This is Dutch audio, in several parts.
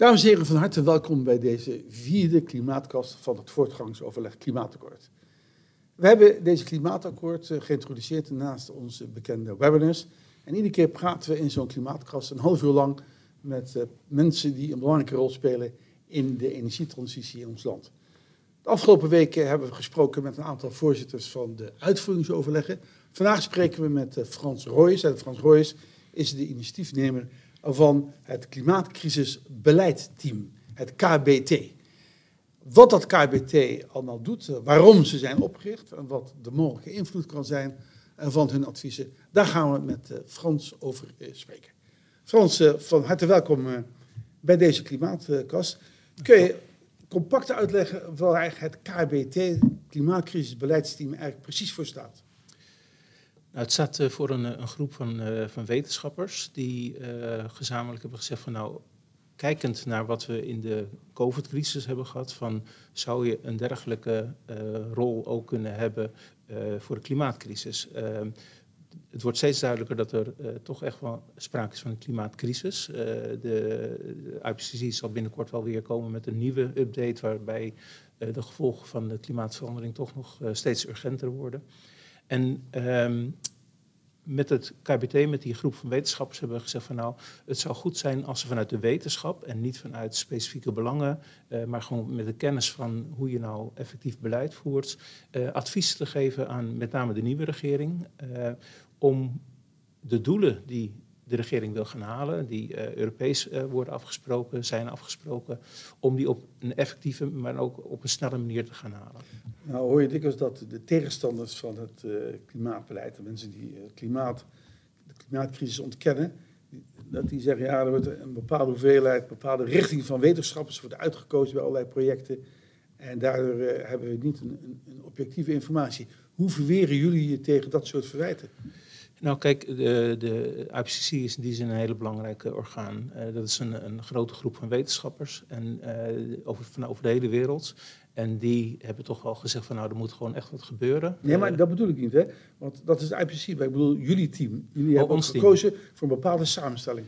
Dames en heren, van harte welkom bij deze vierde klimaatkast van het voortgangsoverleg Klimaatakkoord. We hebben deze klimaatakkoord eh, geïntroduceerd naast onze bekende webinars. En iedere keer praten we in zo'n klimaatkast een half uur lang met uh, mensen die een belangrijke rol spelen in de energietransitie in ons land. De afgelopen weken hebben we gesproken met een aantal voorzitters van de uitvoeringsoverleggen. Vandaag spreken we met uh, Frans Royes. En Frans Royes is de initiatiefnemer van het Klimaatkrisisbeleidteam, het KBT. Wat dat KBT allemaal doet, eh, waarom ze zijn opgericht en wat de mogelijke invloed kan zijn van hun adviezen, daar gaan we met eh, Frans over eh, spreken. Frans, van harte welkom bij deze klimaatkast. Kun je compact uitleggen waar het KBT, Klimaatkrisisbeleidsteam, eigenlijk precies voor staat? Het staat voor een, een groep van, van, wetenschappers die gezamenlijk hebben gezegd van nou, kijkend naar wat we in de COVID-crisis hebben gehad, van zou je een dergelijke rol ook kunnen hebben voor de klimaatcrisis? Uh, het wordt steeds duidelijker dat er toch echt wel sprake is van een klimaatcrisis. de IPCC zal binnenkort wel weer komen met een nieuwe update waarbij de gevolgen van de klimaatverandering toch nog steeds urgenter worden. En ehm, met het KBT, met die groep van wetenschappers, hebben we gezegd van nou, het zou goed zijn als ze vanuit de wetenschap en niet vanuit specifieke belangen, uh, maar gewoon met de kennis van hoe je nou effectief beleid voert, uh, advies te geven aan met name de nieuwe regering uh, om de doelen die de regering wil gaan halen, die uh, Europees uh, worden afgesproken, zijn afgesproken, om die op een effectieve, maar ook op een snelle manier te gaan halen. Nou hoor je dikwijls dat de tegenstanders van het uh, klimaatbeleid, de mensen die klimaat, de klimaatcrisis ontkennen, dat die zeggen, ja, er wordt een bepaalde hoeveelheid, een bepaalde richting van wetenschappers wordt uitgekozen bij allerlei projecten. En daardoor hebben we niet een, een objectieve informatie. Hoe verweren jullie je tegen dat soort verwijten? Nou, kijk, de, de IPCC is in die zin een hele belangrijke orgaan. Uh, dat is een, een, grote groep van wetenschappers en, uh, over, van over de hele wereld. En die hebben toch wel gezegd van nou, er moet gewoon echt wat gebeuren. Nee, maar uh, dat bedoel ik niet, hè? Want dat is de IPCC. Ik bedoel jullie team. Jullie oh, hebben ons gekozen team. voor een bepaalde samenstelling.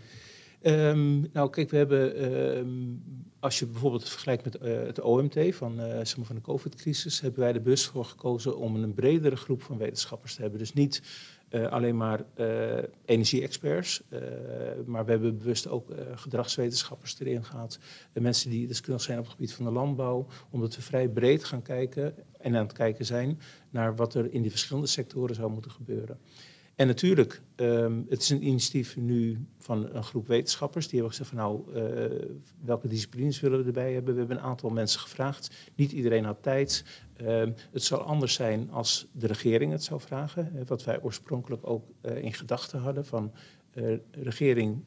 Um, nou, kijk, we hebben, um, als je bijvoorbeeld vergelijkt met uh, het OMT van, uh, zeg maar van de COVID-crisis, hebben wij er bewust voor gekozen om een bredere groep van wetenschappers te hebben. Dus niet uh, alleen maar energie-experts, maar we hebben bewust ook gedragswetenschappers erin gehad. mensen die deskundig zijn op het gebied van de landbouw, omdat we vrij breed gaan kijken en aan het kijken zijn naar wat er in die verschillende sectoren zou moeten gebeuren. En natuurlijk, um, het is een initiatief nu van een groep wetenschappers. Die hebben gezegd van nou, uh, welke disciplines willen we erbij hebben? We hebben een aantal mensen gevraagd. Niet iedereen had tijd. Um, het zou anders zijn als de regering het zou vragen. Wat wij oorspronkelijk ook uh, in gedachten hadden van uh, regering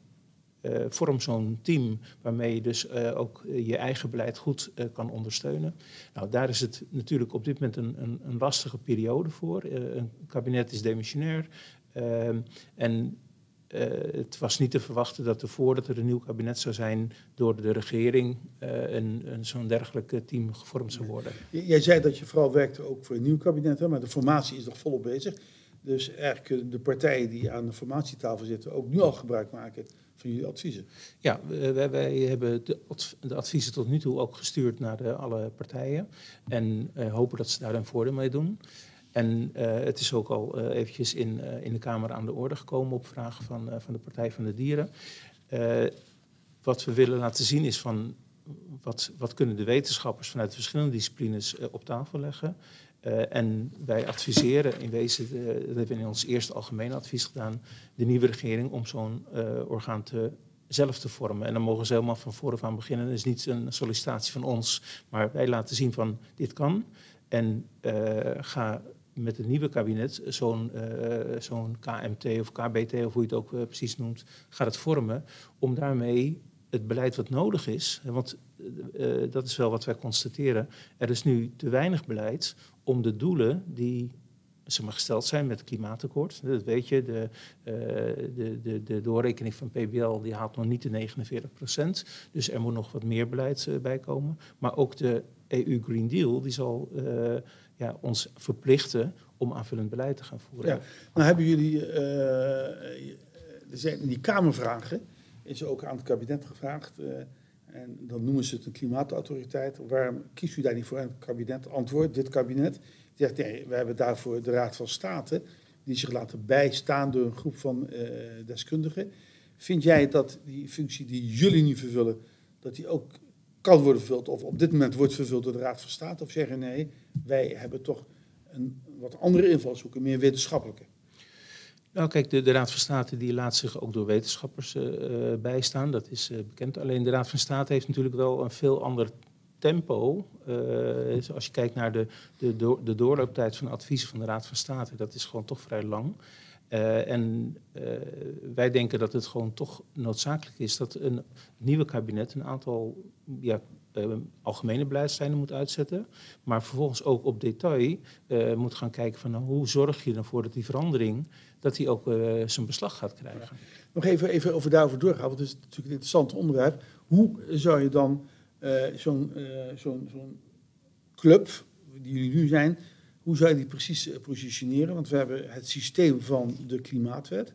uh, vorm zo'n team waarmee je dus uh, ook je eigen beleid goed kan ondersteunen. Nou, daar is het natuurlijk op dit moment een, een, een lastige periode voor. een kabinet is demissionair. Ehm, en het was niet te verwachten dat er voordat er een nieuw kabinet zou zijn door de regering een, een zo'n dergelijke team gevormd zou worden. Jij zei dat je vooral werkte ook voor een nieuw kabinet, hè, maar de formatie is nog volop bezig. Dus eigenlijk de partijen die aan de formatietafel zitten ook nu al gebruik maken adviezen. Ja, wij, hebben de, adviezen tot nu toe ook gestuurd naar de, alle partijen en uh, hopen dat ze daar een voordeel mee doen. En uh, het is ook al uh, eventjes in, in de Kamer aan de orde gekomen op vraag van, van de Partij van de Dieren. wat we willen laten zien is van wat, wat kunnen de wetenschappers vanuit de verschillende disciplines op tafel leggen. En wij adviseren in wezen, dat hebben we in ons eerste algemeen advies gedaan, de nieuwe regering om zo'n orgaan te zelf te vormen. En dan mogen ze helemaal van vooraf aan beginnen. Het is niet een sollicitatie van ons, maar wij laten zien van dit kan. En ga met het nieuwe kabinet zo'n KMT of KBT, of hoe je het ook precies noemt, gaat het vormen om daarmee het beleid wat nodig is, want dat is wel wat wij constateren, er is nu te weinig beleid om de doelen die zeg maar, gesteld zijn met het klimaatakkoord. Dat weet je, de, de, de, de doorrekening van PBL die haalt nog niet de 49 procent. Dus er moet nog wat meer beleid bij komen. Maar ook de EU Green Deal die zal ja, ons verplichten om aanvullend beleid te gaan voeren. Ja, nou hebben jullie, er zijn in die Kamervragen, is ook aan het kabinet gevraagd, En dan noemen ze het een klimaatautoriteit. Waarom kiest u daar niet voor? En het kabinet antwoordt, dit kabinet, zegt nee, we hebben daarvoor de Raad van State, die zich laten bijstaan door een groep van uh, deskundigen. Vind jij dat die functie die jullie nu vervullen, dat die ook kan worden vervuld of op dit moment wordt vervuld door de Raad van State? Of zeggen nee, wij hebben toch een wat andere invalshoek, een meer wetenschappelijke? Nou kijk, de, Raad van State die laat zich ook door wetenschappers uh, bijstaan, dat is uh, bekend. Alleen de Raad van State heeft natuurlijk wel een veel ander tempo. Uh, als je kijkt naar de, de, de doorlooptijd van adviezen van de Raad van State, dat is gewoon toch vrij lang. En wij denken dat het gewoon toch noodzakelijk is dat een nieuwe kabinet een aantal ja, uh, algemene beleidslijnen moet uitzetten, maar vervolgens ook op detail moet gaan kijken van nou, hoe zorg je ervoor dat die verandering, dat die ook zijn beslag gaat krijgen. Nog even, even over daarover doorgaan, want het is natuurlijk een interessant onderwerp. Hoe zou je dan zo'n club, die jullie nu zijn, hoe zou je die precies eh, positioneren? Want we hebben het systeem van de klimaatwet,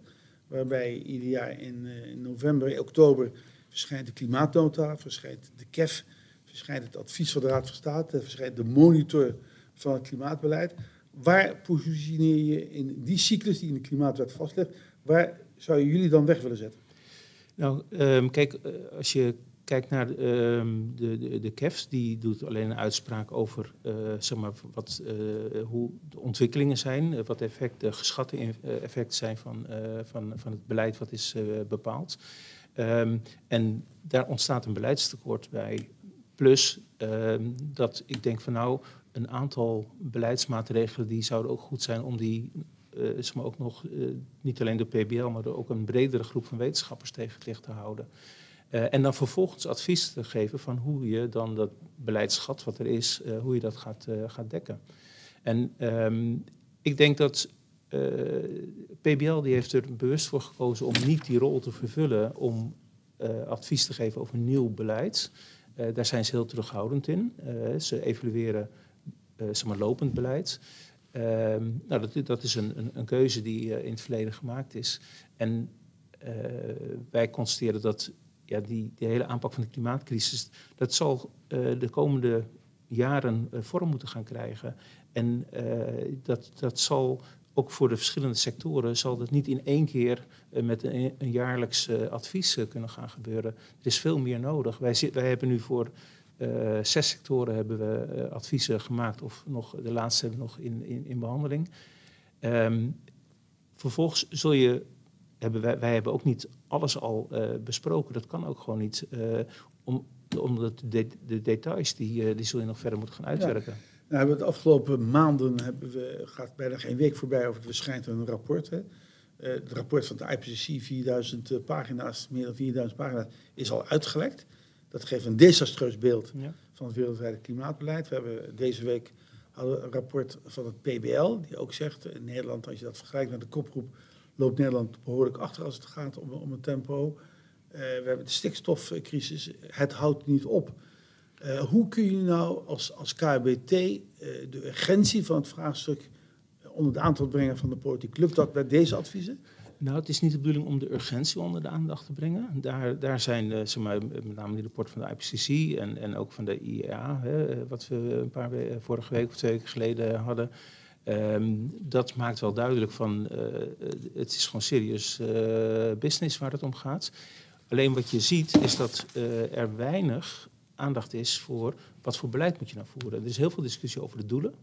waarbij ieder jaar in, eh, in november, oktober verschijnt de klimaatnota, verschijnt de KEF, verschijnt het advies van de Raad van State, verschijnt de monitor van het klimaatbeleid. Waar positioneer je in die cyclus die in de klimaatwet vastlegt, waar zou je jullie dan weg willen zetten? Nou, um, kijk, eh, als je Kijk naar uh, de, de, de KEF, die doet alleen een uitspraak over uh, zeg maar, wat, uh, hoe de ontwikkelingen zijn, wat effect, de geschatte effecten zijn van, van, van het beleid wat is bepaald. Um, en daar ontstaat een beleidstekort bij. Plus ehm, dat ik denk van nou, een aantal beleidsmaatregelen die zouden ook goed zijn om die zeg maar ook nog niet alleen de PBL, maar ook een bredere groep van wetenschappers tegen het licht te houden. Uh, en dan vervolgens advies te geven van hoe je dan dat beleidsgat wat er is, uh, hoe je dat gaat, uh, gaat dekken. En um, ik denk dat PBL die heeft er bewust voor gekozen om niet die rol te vervullen om advies te geven over nieuw beleid. Daar zijn ze heel terughoudend in. ze evalueren zeg maar, lopend beleid. Um, nou, dat, dat is een, een, een keuze die in het verleden gemaakt is. En wij constateren dat ja, die, die hele aanpak van de klimaatcrisis, dat zal de komende jaren vorm moeten gaan krijgen. En dat, dat zal ook voor de verschillende sectoren, zal dat niet in één keer met een, een jaarlijks advies kunnen gaan gebeuren. Er is veel meer nodig. Wij, wij hebben nu voor zes sectoren hebben we adviezen gemaakt, of nog, de laatste hebben we nog in, in, in behandeling. Um, vervolgens zul je hebben wij, wij hebben ook niet alles al uh, besproken. Dat kan ook gewoon niet. Om, omdat de, de, details, die, die zul je nog verder moeten gaan uitwerken. Ja. Nou, hebben we de afgelopen maanden, hebben we, gaat bijna geen week voorbij of het verschijnt een rapport. Hè. het rapport van de IPCC, 4000 pagina's, meer dan 4000 pagina's, is al uitgelekt. Dat geeft een desastreus beeld ja. van het wereldwijde klimaatbeleid. We hebben deze week een rapport van het PBL, die ook zegt, in Nederland, als je dat vergelijkt met de kopgroep loopt Nederland behoorlijk achter als het gaat om, om het tempo. Uh, we hebben de stikstofcrisis, het houdt niet op. Uh, hoe kun je nou als, als KBT eh, de urgentie van het vraagstuk onder de aandacht brengen van de politiek? Lukt dat bij deze adviezen? Nou, het is niet de bedoeling om de urgentie onder de aandacht te brengen. Daar, daar zijn zeg maar, met name die rapport van de IPCC en, en ook van de IEA, hè, wat we een paar vorige week of twee weken geleden hadden. Um, dat maakt wel duidelijk van het is gewoon serieus business waar het om gaat. Alleen wat je ziet is dat er weinig aandacht is voor wat voor beleid moet je nou voeren. Er is heel veel discussie over de doelen.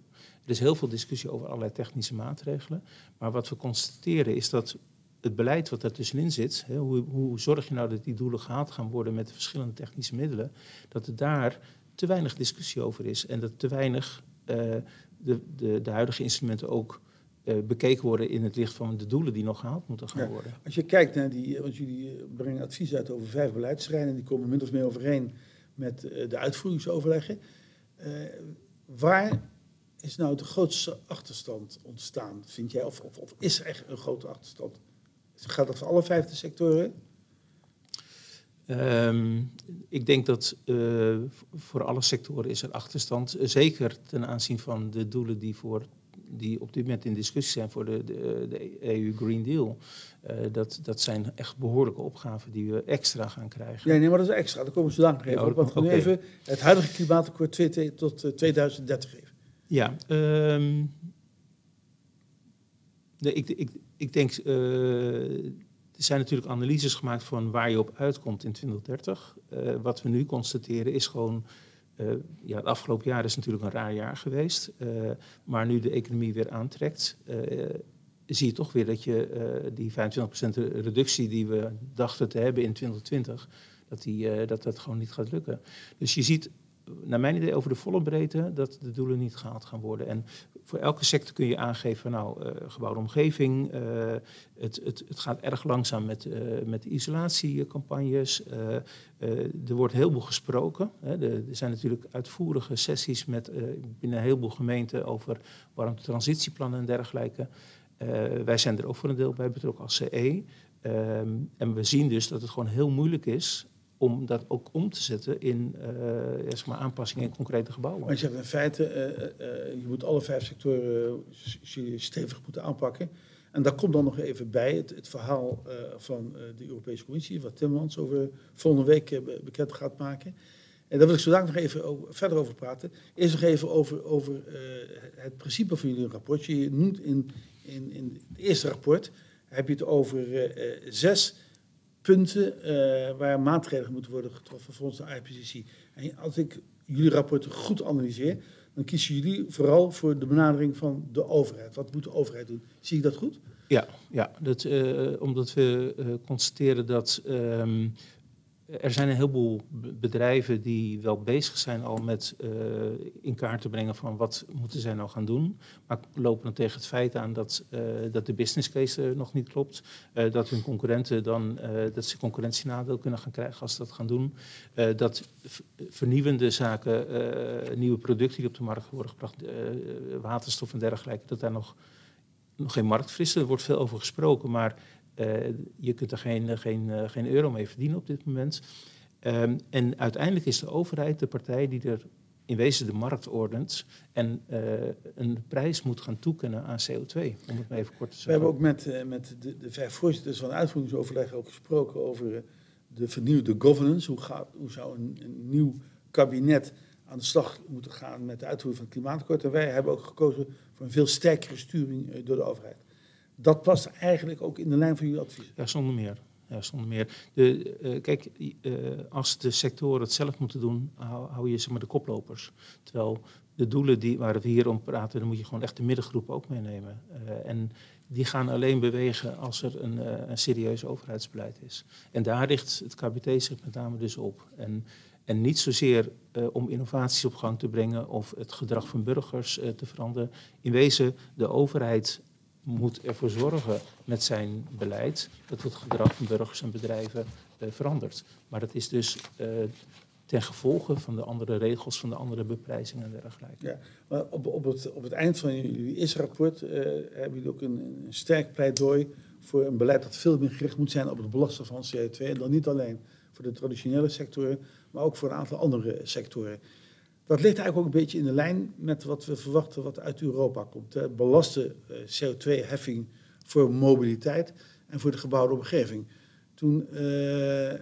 Er is heel veel discussie over allerlei technische maatregelen. Maar wat we constateren is dat het beleid wat tussenin zit, hè, hoe, hoe zorg je nou dat die doelen gehaald gaan worden met de verschillende technische middelen, dat er daar te weinig discussie over is en dat te weinig de, de, de huidige instrumenten ook uh, bekeken worden in het licht van de doelen die nog gehaald moeten gaan ja, worden. Als je kijkt naar die, want jullie eh, brengen advies uit over vijf beleidsterreinen, die komen min of meer overeen met uh, de uitvoeringsoverleggen. Uh, waar is nou de grootste achterstand ontstaan, vind jij? Of, is er echt een grote achterstand? Gaat dat voor alle vijfde sectoren? Um, ik denk dat uh, voor alle sectoren is er achterstand. Zeker ten aanzien van de doelen die voor die op dit moment in discussie zijn voor de, de, de EU Green Deal, uh, dat, dat zijn echt behoorlijke opgaven die we extra gaan krijgen. Ja, nee, maar dat is extra. Daar komen zo lang nog even op. Want we okay. nu even het huidige klimaatakkoord tot uh, 2030 even. Ja, um, nee, ik, ik, ik denk, uh, er zijn natuurlijk analyses gemaakt van waar je op uitkomt in 2030. Uh, wat we nu constateren is gewoon uh, ja, het afgelopen jaar is natuurlijk een raar jaar geweest. Uh, maar nu de economie weer aantrekt, uh, zie je toch weer dat je die 25% reductie die we dachten te hebben in 2020, dat, die, dat dat gewoon niet gaat lukken. Dus je ziet naar mijn idee over de volle breedte dat de doelen niet gehaald gaan worden. En voor elke sector kun je aangeven, nou, uh, gebouwde omgeving, uh, het, het, het, gaat erg langzaam met, uh, met isolatiecampagnes. er wordt heel veel gesproken. Hè. Er zijn natuurlijk uitvoerige sessies met, binnen een heleboel gemeenten over warmtetransitieplannen en dergelijke. wij zijn er ook voor een deel bij betrokken als CE. Um, en we zien dus dat het gewoon heel moeilijk is om dat ook om te zetten in uh, zeg maar aanpassingen in concrete gebouwen. Maar je zegt in feite, uh, uh, je moet alle vijf sectoren stevig moeten aanpakken. En daar komt dan nog even bij het, het verhaal van de Europese Commissie, wat Timmermans over volgende week bekend gaat maken. En daar wil ik zo nog even over, verder over praten. Eerst nog even over, over het principe van jullie rapportje. Je noemt in, in, in het eerste rapport, heb je het over zes punten uh, waar maatregelen moeten worden getroffen volgens de IPCC. En als ik jullie rapporten goed analyseer, dan kiezen jullie vooral voor de benadering van de overheid. Wat moet de overheid doen? Zie ik dat goed? Ja, ja dat, uh, omdat we uh, constateren dat um, er zijn een heleboel bedrijven die wel bezig zijn al met uh, in kaart te brengen van wat moeten zij nou gaan doen. Maar lopen dan tegen het feit aan dat, uh, dat de business case nog niet klopt. Dat hun concurrenten dan, dat ze concurrentienadeel kunnen gaan krijgen als ze dat gaan doen. dat vernieuwende zaken, nieuwe producten die op de markt worden gebracht, waterstof en dergelijke, dat daar nog, nog geen markt. Er wordt veel over gesproken, maar je kunt er geen, geen, uh, geen euro mee verdienen op dit moment. Um, en uiteindelijk is de overheid de partij die er in wezen de markt ordent en uh, een prijs moet gaan toekennen aan CO2, om het maar even kort te zeggen. We hebben ook met, met de, de, vijf voorzitters van uitvoeringsoverleg ook gesproken over de vernieuwde governance. Hoe, gaat, hoe zou een, een nieuw kabinet aan de slag moeten gaan met de uitvoering van het klimaatakkoord. En wij hebben ook gekozen voor een veel sterkere sturing door de overheid dat past eigenlijk ook in de lijn van jullie advies. Ja, zonder meer. Ja, zonder meer. De, uh, kijk, uh, als de sectoren het zelf moeten doen, hou, je zeg maar de koplopers. Terwijl de doelen die, waar we hier om praten, dan moet je gewoon echt de middengroep ook meenemen. Uh, en die gaan alleen bewegen als er een, een serieus overheidsbeleid is. En daar richt het KBT zich met name dus op. En, en niet zozeer om innovaties op gang te brengen of het gedrag van burgers te veranderen. In wezen, de overheid moet ervoor zorgen met zijn beleid dat het gedrag van burgers en bedrijven uh, verandert. Maar dat is dus uh, ten gevolge van de andere regels, van de andere beprijzingen en dergelijke. Ja, maar op, op, het, op het eind van jullie eerste rapport uh, hebben jullie ook een, een, sterk pleidooi voor een beleid dat veel meer gericht moet zijn op het belasten van CO2. En dan niet alleen voor de traditionele sectoren, maar ook voor een aantal andere sectoren. Dat ligt eigenlijk ook een beetje in de lijn met wat we verwachten wat uit Europa komt. Hè. Uh, CO2-heffing voor mobiliteit en voor de gebouwde omgeving. Toen uh,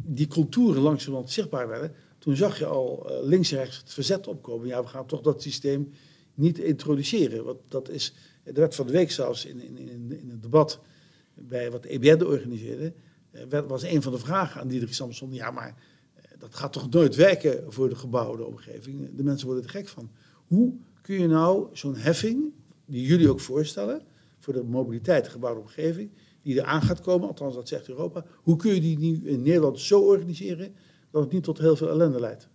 die culturen langzamerhand zichtbaar werden, toen zag je al uh, links en rechts het verzet opkomen. Ja, we gaan toch dat systeem niet introduceren. Want dat is, er werd van de week zelfs in, in, in, in het debat bij wat EBN organiseerde, was een van de vragen aan Diederik Samson, ja maar dat gaat toch nooit werken voor de gebouwde omgeving. De mensen worden er gek van. Hoe kun je nou zo'n heffing, die jullie ook voorstellen, voor de mobiliteit, de gebouwde omgeving, die eraan gaat komen, althans dat zegt Europa, hoe kun je die nu in Nederland zo organiseren dat het niet tot heel veel ellende leidt?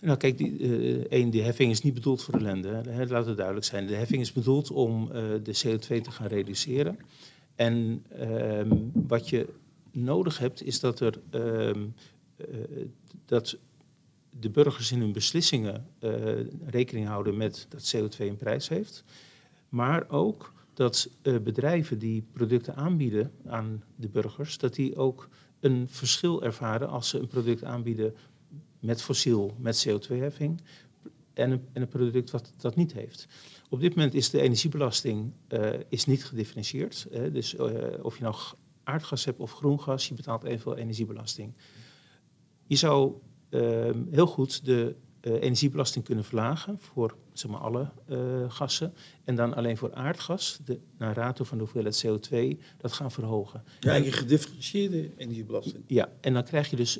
Nou kijk, die, uh, één, die heffing is niet bedoeld voor ellende. Hè, laat het duidelijk zijn. De heffing is bedoeld om uh, de CO2 te gaan reduceren. En uh, wat je nodig hebt, is dat er ehm, eh, dat de burgers in hun beslissingen uh, rekening houden met dat CO2 een prijs heeft. Maar ook dat uh, bedrijven die producten aanbieden aan de burgers, dat die ook een verschil ervaren als ze een product aanbieden met fossiel, met CO2-heffing, en een, en een product wat dat niet heeft. Op dit moment is de energiebelasting is niet gedifferentieerd. dus uh, of je nou aardgas hebt of groen gas, je betaalt evenveel energiebelasting. Je zou uh, heel goed de uh, energiebelasting kunnen verlagen voor zeg maar, alle uh, gassen. En dan alleen voor aardgas, de, naar rato van de hoeveelheid CO2, dat gaan verhogen. Ja, en je gedifferentieerde energiebelasting. Ja, en dan krijg je dus,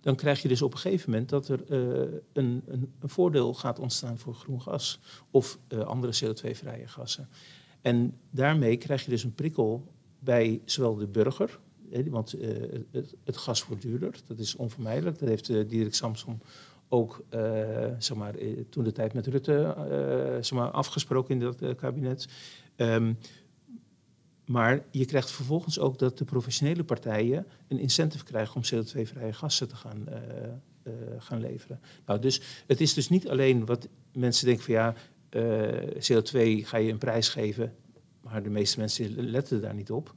dan krijg je dus op een gegeven moment dat er een, een, een, voordeel gaat ontstaan voor groen gas of andere CO2-vrije gassen. En daarmee krijg je dus een prikkel bij zowel de burger, want uh, het, het, gas wordt duurder, dat is onvermijdelijk. Dat heeft uh, Dirk Samson ook uh, zeg maar, toen de tijd met Rutte zeg maar, afgesproken in dat kabinet. Um, maar je krijgt vervolgens ook dat de professionele partijen een incentive krijgen om CO2-vrije gassen te gaan, gaan leveren. Nou, dus het is dus niet alleen wat mensen denken van ja, CO2 ga je een prijs geven maar de meeste mensen letten daar niet op.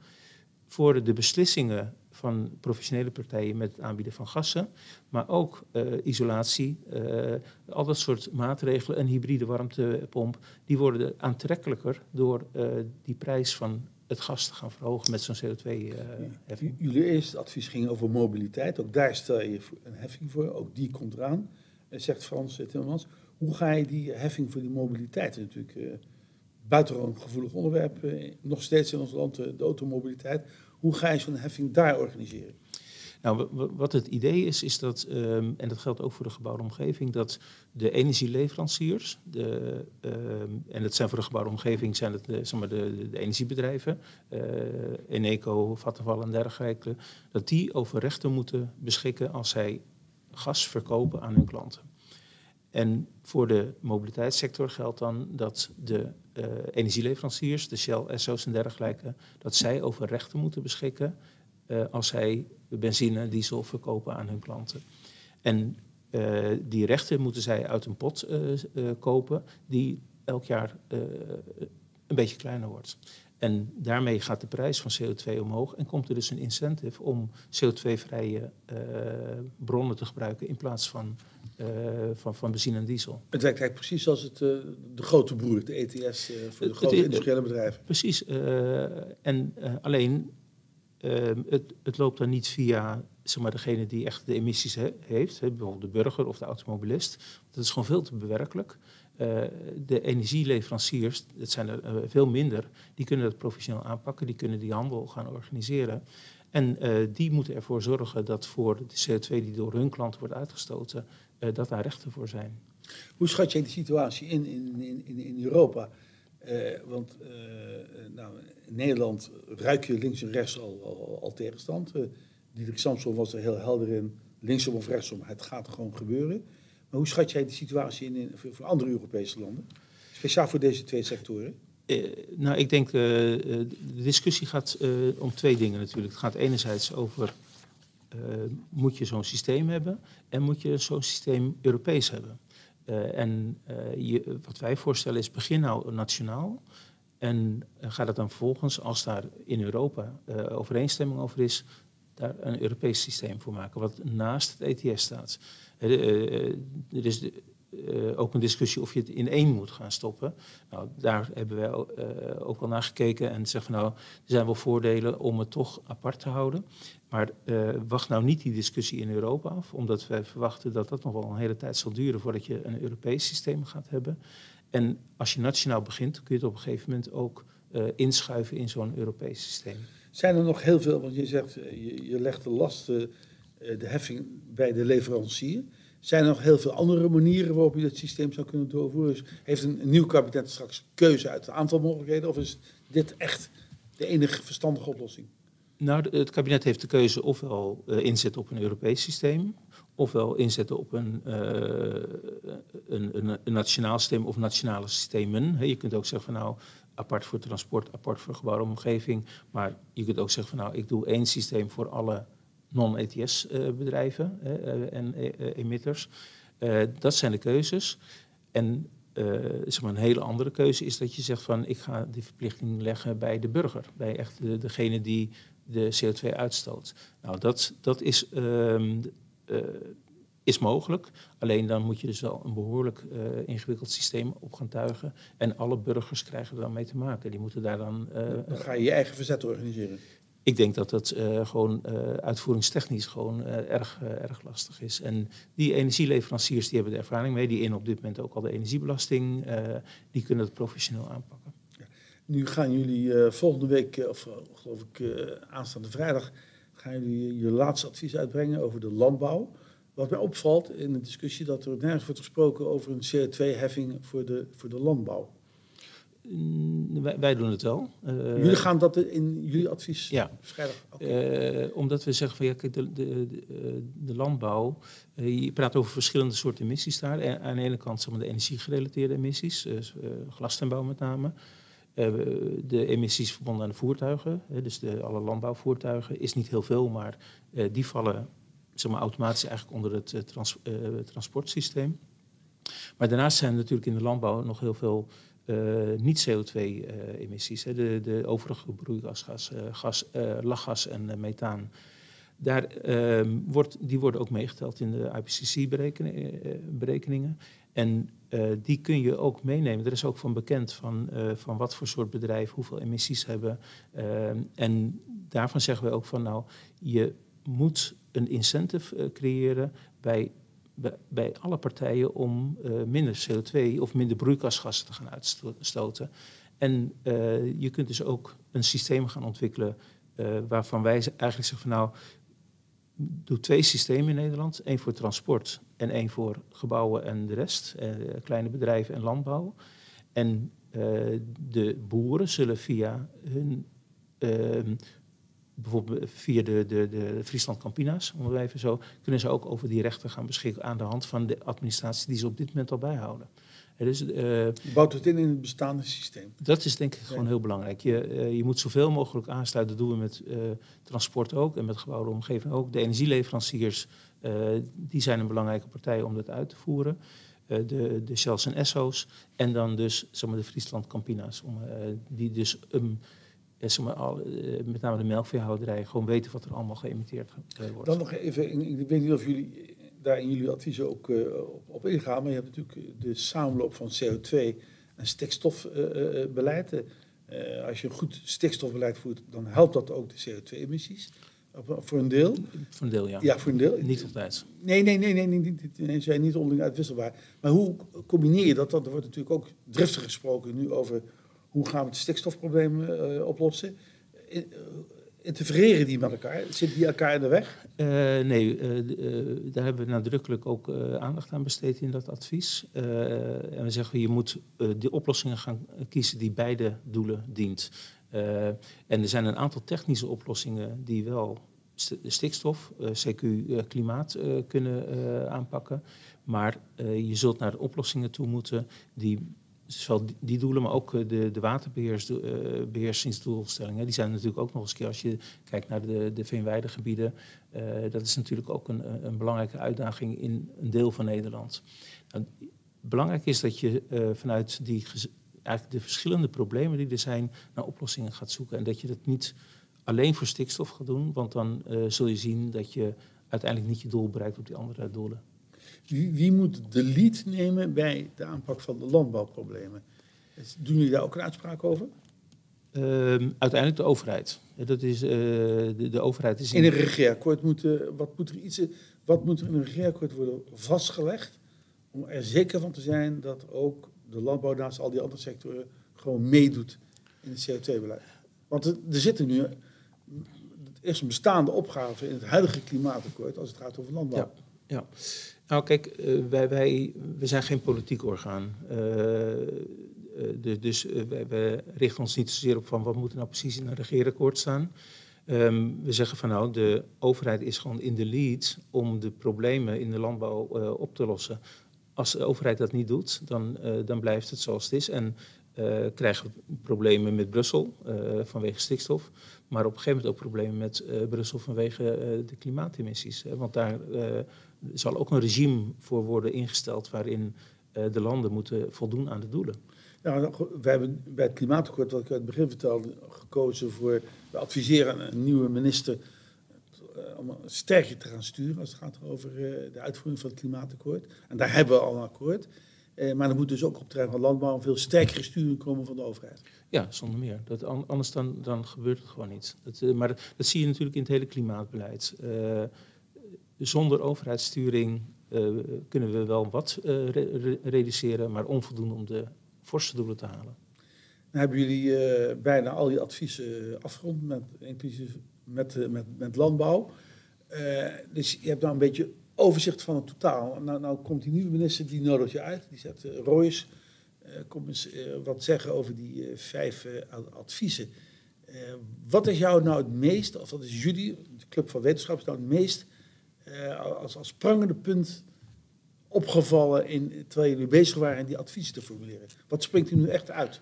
Voor de beslissingen van professionele partijen met het aanbieden van gassen, maar ook uh, isolatie, uh, al dat soort maatregelen, een hybride warmtepomp, die worden aantrekkelijker door uh, die prijs van het gas te gaan verhogen met zo'n CO2-heffing. Jullie eerste advies ging over mobiliteit, ook daar stel je een heffing voor, ook die komt eraan, zegt Frans Timmermans. Hoe ga je die heffing voor die mobiliteit natuurlijk buitengewoon gevoelig onderwerp, eh, nog steeds in ons land, eh, de automobiliteit. Hoe ga je zo'n heffing daar organiseren? Nou, wat het idee is, is dat, um, en dat geldt ook voor de gebouwde omgeving, dat de energieleveranciers, de, um, en dat zijn voor de gebouwde omgeving zijn het de, zeg maar de, energiebedrijven, uh, Eneco, Vattenfall en dergelijke, dat die over rechten moeten beschikken als zij gas verkopen aan hun klanten. En voor de mobiliteitssector geldt dan dat de uh, energieleveranciers, de Shell, Esso's en dergelijke, dat zij over rechten moeten beschikken uh, als zij benzine, diesel verkopen aan hun klanten. En uh, die rechten moeten zij uit een pot kopen die elk jaar een beetje kleiner wordt. En daarmee gaat de prijs van CO2 omhoog en komt er dus een incentive om CO2-vrije bronnen te gebruiken in plaats van uh, van, van benzine en diesel. Het werkt eigenlijk precies zoals het, uh, de grote broer, de ETS, eh, voor de grote het, industriële bedrijven. Precies. en alleen, ehm, het, het loopt dan niet via zeg maar, degene die echt de emissies he, heeft, he, bijvoorbeeld de burger of de automobilist. Dat is gewoon veel te bewerkelijk. De energieleveranciers, dat zijn er veel minder, die kunnen dat professioneel aanpakken, die kunnen die handel gaan organiseren. En die moeten ervoor zorgen dat voor de CO2 die door hun klanten wordt uitgestoten, dat daar rechten voor zijn. Hoe schat jij de situatie in in, in, in Europa? Want nou, in Nederland ruik je links en rechts al, al, tegenstand. Diederik Samson was er heel helder in, linksom of rechtsom, het gaat gewoon gebeuren. Maar hoe schat jij de situatie in, in voor, andere Europese landen? Speciaal voor deze twee sectoren? nou, ik denk, de discussie gaat om twee dingen natuurlijk. Het gaat enerzijds over moet je zo'n systeem hebben en moet je zo'n systeem Europees hebben. En je, wat wij voorstellen is begin nou nationaal en ga dat dan vervolgens, als daar in Europa overeenstemming over is, daar een Europees systeem voor maken, wat naast het ETS staat. Er is de, uh, ook een discussie of je het in één moet gaan stoppen. Nou, daar hebben wij uh, ook wel naar gekeken en zeggen van nou, er zijn wel voordelen om het toch apart te houden. Maar wacht nou niet die discussie in Europa af, omdat wij verwachten dat dat nog wel een hele tijd zal duren voordat je een Europees systeem gaat hebben. En als je nationaal begint, kun je het op een gegeven moment ook inschuiven in zo'n Europees systeem. Zijn er nog heel veel, want je zegt, je, je legt de last, de heffing bij de leverancier. Zijn er nog heel veel andere manieren waarop je dat systeem zou kunnen doorvoeren? Dus heeft een, nieuw kabinet straks keuze uit een aantal mogelijkheden? Of is dit echt de enige verstandige oplossing? Nou, het kabinet heeft de keuze ofwel uh, inzetten op een Europees systeem, ofwel inzetten op een, uh, een, een, nationaal systeem of nationale systemen. je kunt ook zeggen van nou, apart voor transport, apart voor gebouwde omgeving. Maar je kunt ook zeggen van nou, ik doe één systeem voor alle non-ETS-bedrijven eh, en eh, emitters. Eh, dat zijn de keuzes. En zeg maar een hele andere keuze is dat je zegt van ik ga die verplichting leggen bij de burger, bij echt de, degene die de CO2 uitstoot. Nou, dat, dat is. Uh, is mogelijk. Alleen dan moet je dus wel een behoorlijk ingewikkeld systeem op gaan tuigen. En alle burgers krijgen er dan mee te maken. Die moeten daar dan. Uh, dan ga je je eigen verzet organiseren. Ik denk dat dat uh, gewoon uitvoeringstechnisch gewoon erg, erg lastig is. En die energieleveranciers die hebben de ervaring mee. Die in op dit moment ook al de energiebelasting. die kunnen het professioneel aanpakken. Nu gaan jullie volgende week, of geloof ik aanstaande vrijdag, gaan jullie je laatste advies uitbrengen over de landbouw. Wat mij opvalt in de discussie dat er nergens wordt gesproken over een CO2-heffing voor de, voor de landbouw. Mm, wij, wij, doen het wel. Uh, jullie gaan dat in jullie advies ja. Okay. Uh, omdat we zeggen van ja, kijk, de, de, de, de landbouw, uh, je praat over verschillende soorten emissies daar. En aan de ene kant zeg maar, de energiegerelateerde emissies, glastuinbouw met name. de emissies verbonden aan de voertuigen, dus de, alle landbouwvoertuigen, is niet heel veel, maar die vallen zeg maar, automatisch eigenlijk onder het trans, transportsysteem. Maar daarnaast zijn er natuurlijk in de landbouw nog heel veel uh, niet-CO2-emissies. de, de overige broeikasgas, gas, lachgas en methaan. Daar, ehm, wordt, die worden ook meegeteld in de IPCC-berekeningen. En die kun je ook meenemen. Er is ook van bekend van, van wat voor soort bedrijf hoeveel emissies hebben. Ehm, en daarvan zeggen we ook van nou, je moet een incentive creëren bij, bij, bij, alle partijen om uh, minder CO2 of minder broeikasgassen te gaan uitstoten. En uh, je kunt dus ook een systeem gaan ontwikkelen waarvan wij eigenlijk zeggen van nou, doe twee systemen in Nederland. één voor transport en één voor gebouwen en de rest. kleine bedrijven en landbouw. En de boeren zullen via hun ehm, bijvoorbeeld via de, de, de Friesland Campina's, om het even zo, kunnen ze ook over die rechten gaan beschikken aan de hand van de administratie die ze op dit moment al bijhouden. Dus, uh, bouwt het in in het bestaande systeem? Dat is denk ik gewoon heel belangrijk. Je, uh, je moet zoveel mogelijk aansluiten. Dat doen we met uh, transport ook en met gebouwde omgeving ook. De energieleveranciers die zijn een belangrijke partij om dat uit te voeren. de, de Shells en Esso's. En dan dus zeg maar, de Friesland Campina's. Om, die dus um, eh, met name de melkveehouderij, gewoon weten wat er allemaal geëmiteerd eh, wordt. Dan nog even, ik weet niet of jullie daar in jullie adviezen ook uh, op, ingaan, maar je hebt natuurlijk de samenloop van CO2 en stikstofbeleid. Uh, als je een goed stikstofbeleid voert, dan helpt dat ook de CO2-emissies. Voor een deel? Voor een deel, ja. Ja, voor een deel. Niet altijd. Nee, nee, nee, nee, nee, nee, zijn niet onderling uitwisselbaar. Maar hoe combineer je dat? Want er wordt natuurlijk ook driftig gesproken nu over hoe gaan we het stikstofprobleem uh, oplossen? Interfereren die met elkaar? Zitten die elkaar in de weg? Nee, daar hebben we nadrukkelijk ook aandacht aan besteed in dat advies. en we zeggen, je moet de oplossingen gaan kiezen die beide doelen dient. en er zijn een aantal technische oplossingen die wel stikstof, CQ, klimaat kunnen aanpakken. Maar je zult naar de oplossingen toe moeten die zowel die doelen, maar ook eh, de, de waterbeheersingsdoelstellingen. Die zijn natuurlijk ook nog eens keer, als je kijkt naar de, de veenweidegebieden, uh, dat is natuurlijk ook een, een belangrijke uitdaging in een deel van Nederland. Nou, belangrijk is dat je vanuit die, eigenlijk de verschillende problemen die er zijn, naar oplossingen gaat zoeken. En dat je dat niet alleen voor stikstof gaat doen, want dan zul je zien dat je uiteindelijk niet je doel bereikt op die andere doelen. Wie, wie, moet de lead nemen bij de aanpak van de landbouwproblemen? Doen jullie daar ook een uitspraak over? Uh, uiteindelijk de overheid. Dat is, uh, de, de, overheid is in... in een regeerakkoord moet, uh, wat, moet er iets, wat moet er in een regeerakkoord worden vastgelegd om er zeker van te zijn dat ook de landbouw naast al die andere sectoren gewoon meedoet in het CO2-beleid? Want er, er zitten nu, er is een bestaande opgave in het huidige klimaatakkoord als het gaat over landbouw. Ja, ja. Nou, kijk, uh, wij, wij, we zijn geen politiek orgaan. Uh, de, dus wij, wij, richten ons niet zozeer op van wat moet er nou precies in een regeerakkoord staan. Um, we zeggen van nou, de overheid is gewoon in de lead om de problemen in de landbouw op te lossen. Als de overheid dat niet doet, dan, dan blijft het zoals het is. En krijgen we problemen met Brussel vanwege stikstof. Maar op een gegeven moment ook problemen met Brussel vanwege de klimaatemissies. want daar zal ook een regime voor worden ingesteld waarin de landen moeten voldoen aan de doelen. Ja, nou, we hebben bij het klimaatakkoord, wat ik uit het begin vertelde, gekozen voor... We adviseren een nieuwe minister om sterker te gaan sturen als het gaat over eh, de uitvoering van het klimaatakkoord. En daar hebben we al een akkoord. Eh, maar er moet dus ook op het terrein van landbouw een veel sterkere sturing komen van de overheid. Ja, zonder meer. Dat, anders dan, dan gebeurt het gewoon niet. Dat, maar dat zie je natuurlijk in het hele klimaatbeleid. Uh, zonder overheidssturing kunnen we wel wat re reduceren, maar onvoldoende om de forse doelen te halen. Dan hebben jullie bijna al die adviezen afgerond, met, inclusief met, met, met landbouw. dus je hebt nou een beetje overzicht van het totaal. Nou, nou komt die nieuwe minister, die nodigt je uit. Die zegt, Royce, kom eens wat zeggen over die vijf adviezen. wat is jou nou het meest, of wat is jullie, de Club van Wetenschappers, nou het meest als, als prangende punt opgevallen in, terwijl jullie bezig waren die adviezen te formuleren? Wat springt er nu echt uit?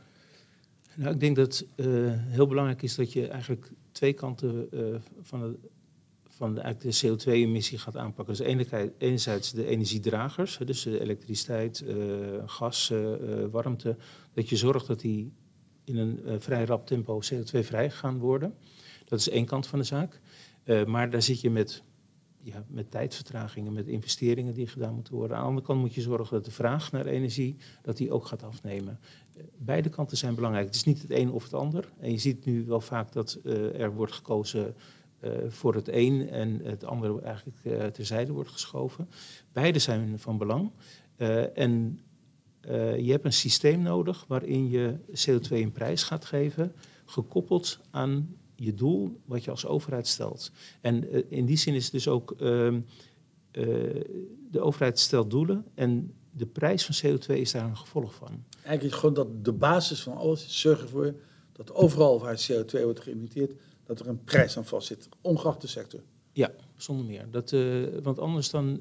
Nou, ik denk dat het heel belangrijk is dat je eigenlijk twee kanten van het van de, de CO2-emissie gaat aanpakken. Dus enerzijds de energiedragers, dus de elektriciteit, gas, warmte. Dat je zorgt dat die in een vrij rap tempo CO2-vrij gaan worden. Dat is één kant van de zaak. maar daar zit je met, met tijdvertragingen, met investeringen die gedaan moeten worden. Aan de andere kant moet je zorgen dat de vraag naar energie dat die ook gaat afnemen. Beide kanten zijn belangrijk. Het is niet het een of het ander. En je ziet nu wel vaak dat er wordt gekozen uh, voor het een en het andere eigenlijk terzijde wordt geschoven. Beide zijn van belang. En je hebt een systeem nodig waarin je CO2 een prijs gaat geven, gekoppeld aan je doel wat je als overheid stelt. En in die zin is het dus ook, ehm, de overheid stelt doelen en de prijs van CO2 is daar een gevolg van. Eigenlijk gewoon dat de basis van alles is zorgen ervoor dat overal waar CO2 wordt geëmiteerd, dat er een prijs aan vastzit, ongeacht de sector. Ja, zonder meer. Dat, uh, want anders dan,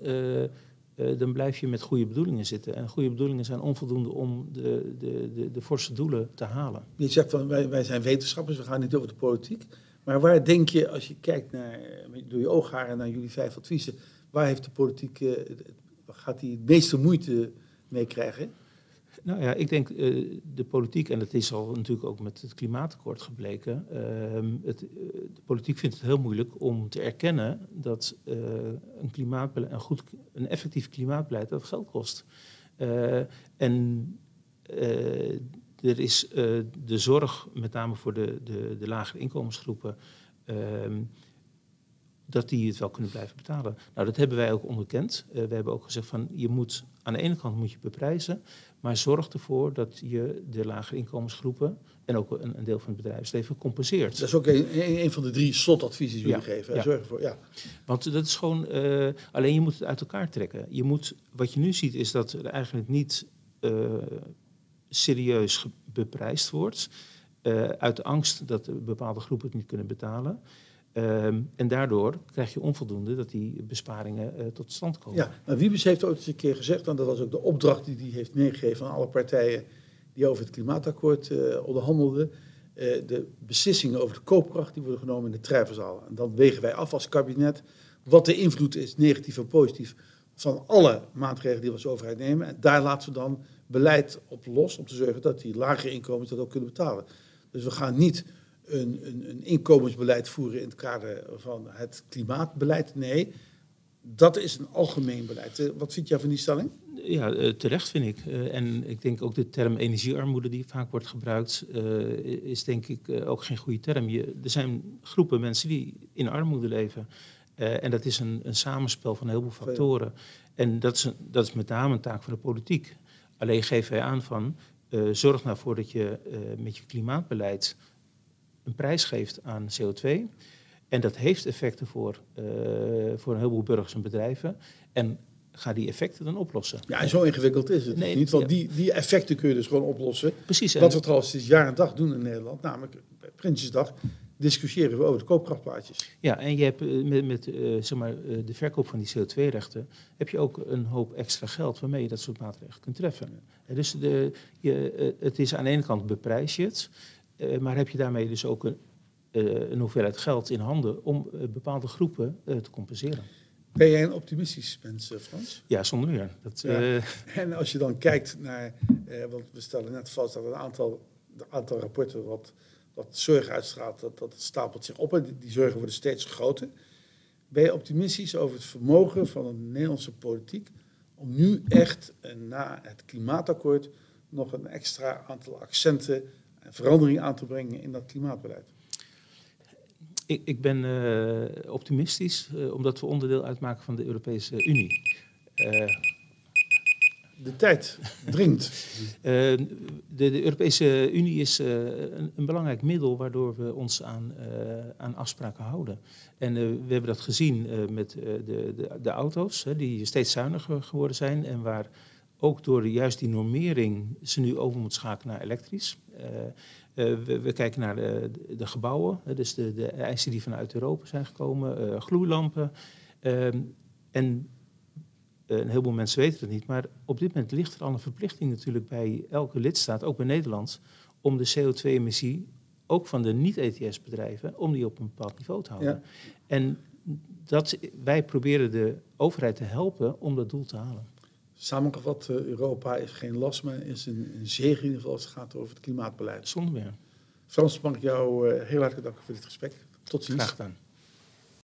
uh, dan blijf je met goede bedoelingen zitten. En goede bedoelingen zijn onvoldoende om de, de, de, de forse doelen te halen. Je zegt van wij, wij zijn wetenschappers, we gaan niet over de politiek. Maar waar denk je, als je kijkt naar, door je oogharen naar jullie vijf adviezen, waar heeft de politiek, gaat die het meeste moeite mee krijgen? Nou ja, ik denk uh, de politiek, en dat is al natuurlijk ook met het klimaatakkoord gebleken, uh, het, uh, de politiek vindt het heel moeilijk om te erkennen dat een, klimaatbeleid, een, goed, een effectief klimaatbeleid dat geld kost. en er is de zorg, met name voor de, de, de lagere inkomensgroepen, ehm, dat die het wel kunnen blijven betalen. Nou, dat hebben wij ook onderkend. Uh, we hebben ook gezegd van je moet aan de ene kant moet je beprijzen, maar zorg ervoor dat je de lagere inkomensgroepen en ook een, een deel van het bedrijfsleven compenseert. Dat is ook een, een van de drie slotadviezen die jullie geven. Ja. Zorg ervoor, ja. Want dat is gewoon, uh, alleen je moet het uit elkaar trekken. Je moet, wat je nu ziet is dat er eigenlijk niet uh, serieus beprijsd wordt. Uh, uit angst dat bepaalde groepen het niet kunnen betalen. Um, en daardoor krijg je onvoldoende dat die besparingen uh, tot stand komen. Ja, nou, Wiebes heeft ooit eens een keer gezegd, en dat was ook de opdracht die hij heeft meegegeven aan alle partijen die over het klimaatakkoord uh, onderhandelden. Uh, de beslissingen over de koopkracht die worden genomen in de treffenzaal. En dan wegen wij af als kabinet wat de invloed is, negatief en positief, van alle maatregelen die we als overheid nemen. En daar laten we dan beleid op los om te zorgen dat die lagere inkomens dat ook kunnen betalen. Dus we gaan niet een, een, een, inkomensbeleid voeren in het kader van het klimaatbeleid. Nee, dat is een algemeen beleid. Eh, wat vind jij van die stelling? Ja, eh, terecht vind ik. Uh, en ik denk ook de term energiearmoede die vaak wordt gebruikt, is denk ik ook geen goede term. Je, er zijn groepen mensen die in armoede leven. en dat is een, een, samenspel van een heleboel factoren. En dat is, een, dat is met name een taak van de politiek. Alleen geven wij aan van, zorg nou voor dat je met je klimaatbeleid een prijs geeft aan CO2. En dat heeft effecten voor, uh, voor een heleboel burgers en bedrijven. En ga die effecten dan oplossen. Ja, en zo ingewikkeld is het nee, niet. Want ja. die, die effecten kun je dus gewoon oplossen. Precies. Wat we trouwens sinds jaar en dag doen in Nederland, namelijk Prinsjesdag, discussiëren we over de koopkrachtplaatjes. Ja, en je hebt eh, met, met uh, zeg maar, uh, de verkoop van die CO2-rechten, heb je ook een hoop extra geld waarmee je dat soort maatregelen kunt treffen. Ja. Dus de, je, het is aan de ene kant beprijs je het. Uh, maar heb je daarmee dus ook een, uh, een hoeveelheid geld in handen om uh, bepaalde groepen te compenseren? Ben jij een optimistisch mens, Frans? Ja, zonder meer. Dat, ja. En als je dan kijkt naar, want we stellen net vast dat een aantal, een aantal rapporten wat, wat zorg uitstraalt, dat, dat stapelt zich op en die, die zorgen worden steeds groter. Ben je optimistisch over het vermogen van de Nederlandse politiek om nu echt eh, na het klimaatakkoord nog een extra aantal accenten en veranderingen aan te brengen in dat klimaatbeleid? Ik, ik ben uh, optimistisch, uh, omdat we onderdeel uitmaken van de Europese Unie. Uh, de tijd dringt. de, de, Europese Unie is een, een, belangrijk middel waardoor we ons aan, aan afspraken houden. En we hebben dat gezien met de, de, de, auto's, die steeds zuiniger geworden zijn en waar ook door juist die normering ze nu over moet schakelen naar elektrisch. Uh, we, we, kijken naar de, de gebouwen, dus de, de, eisen die vanuit Europa zijn gekomen, uh, gloeilampen. Uh, en eh, een heleboel mensen weten het niet, maar op dit moment ligt er al een verplichting natuurlijk bij elke lidstaat, ook bij Nederland, om de CO2-emissie, ook van de niet-ETS-bedrijven, om die op een bepaald niveau te houden. Ja. En dat, wij proberen de overheid te helpen om dat doel te halen. Samengevat, eh, Europa is geen last meer, is een, een zegen in ieder geval als het gaat over het klimaatbeleid. Zonder meer. Frans, mag ik jou uh, heel hartelijk danken voor dit gesprek. Tot ziens. Graag gedaan.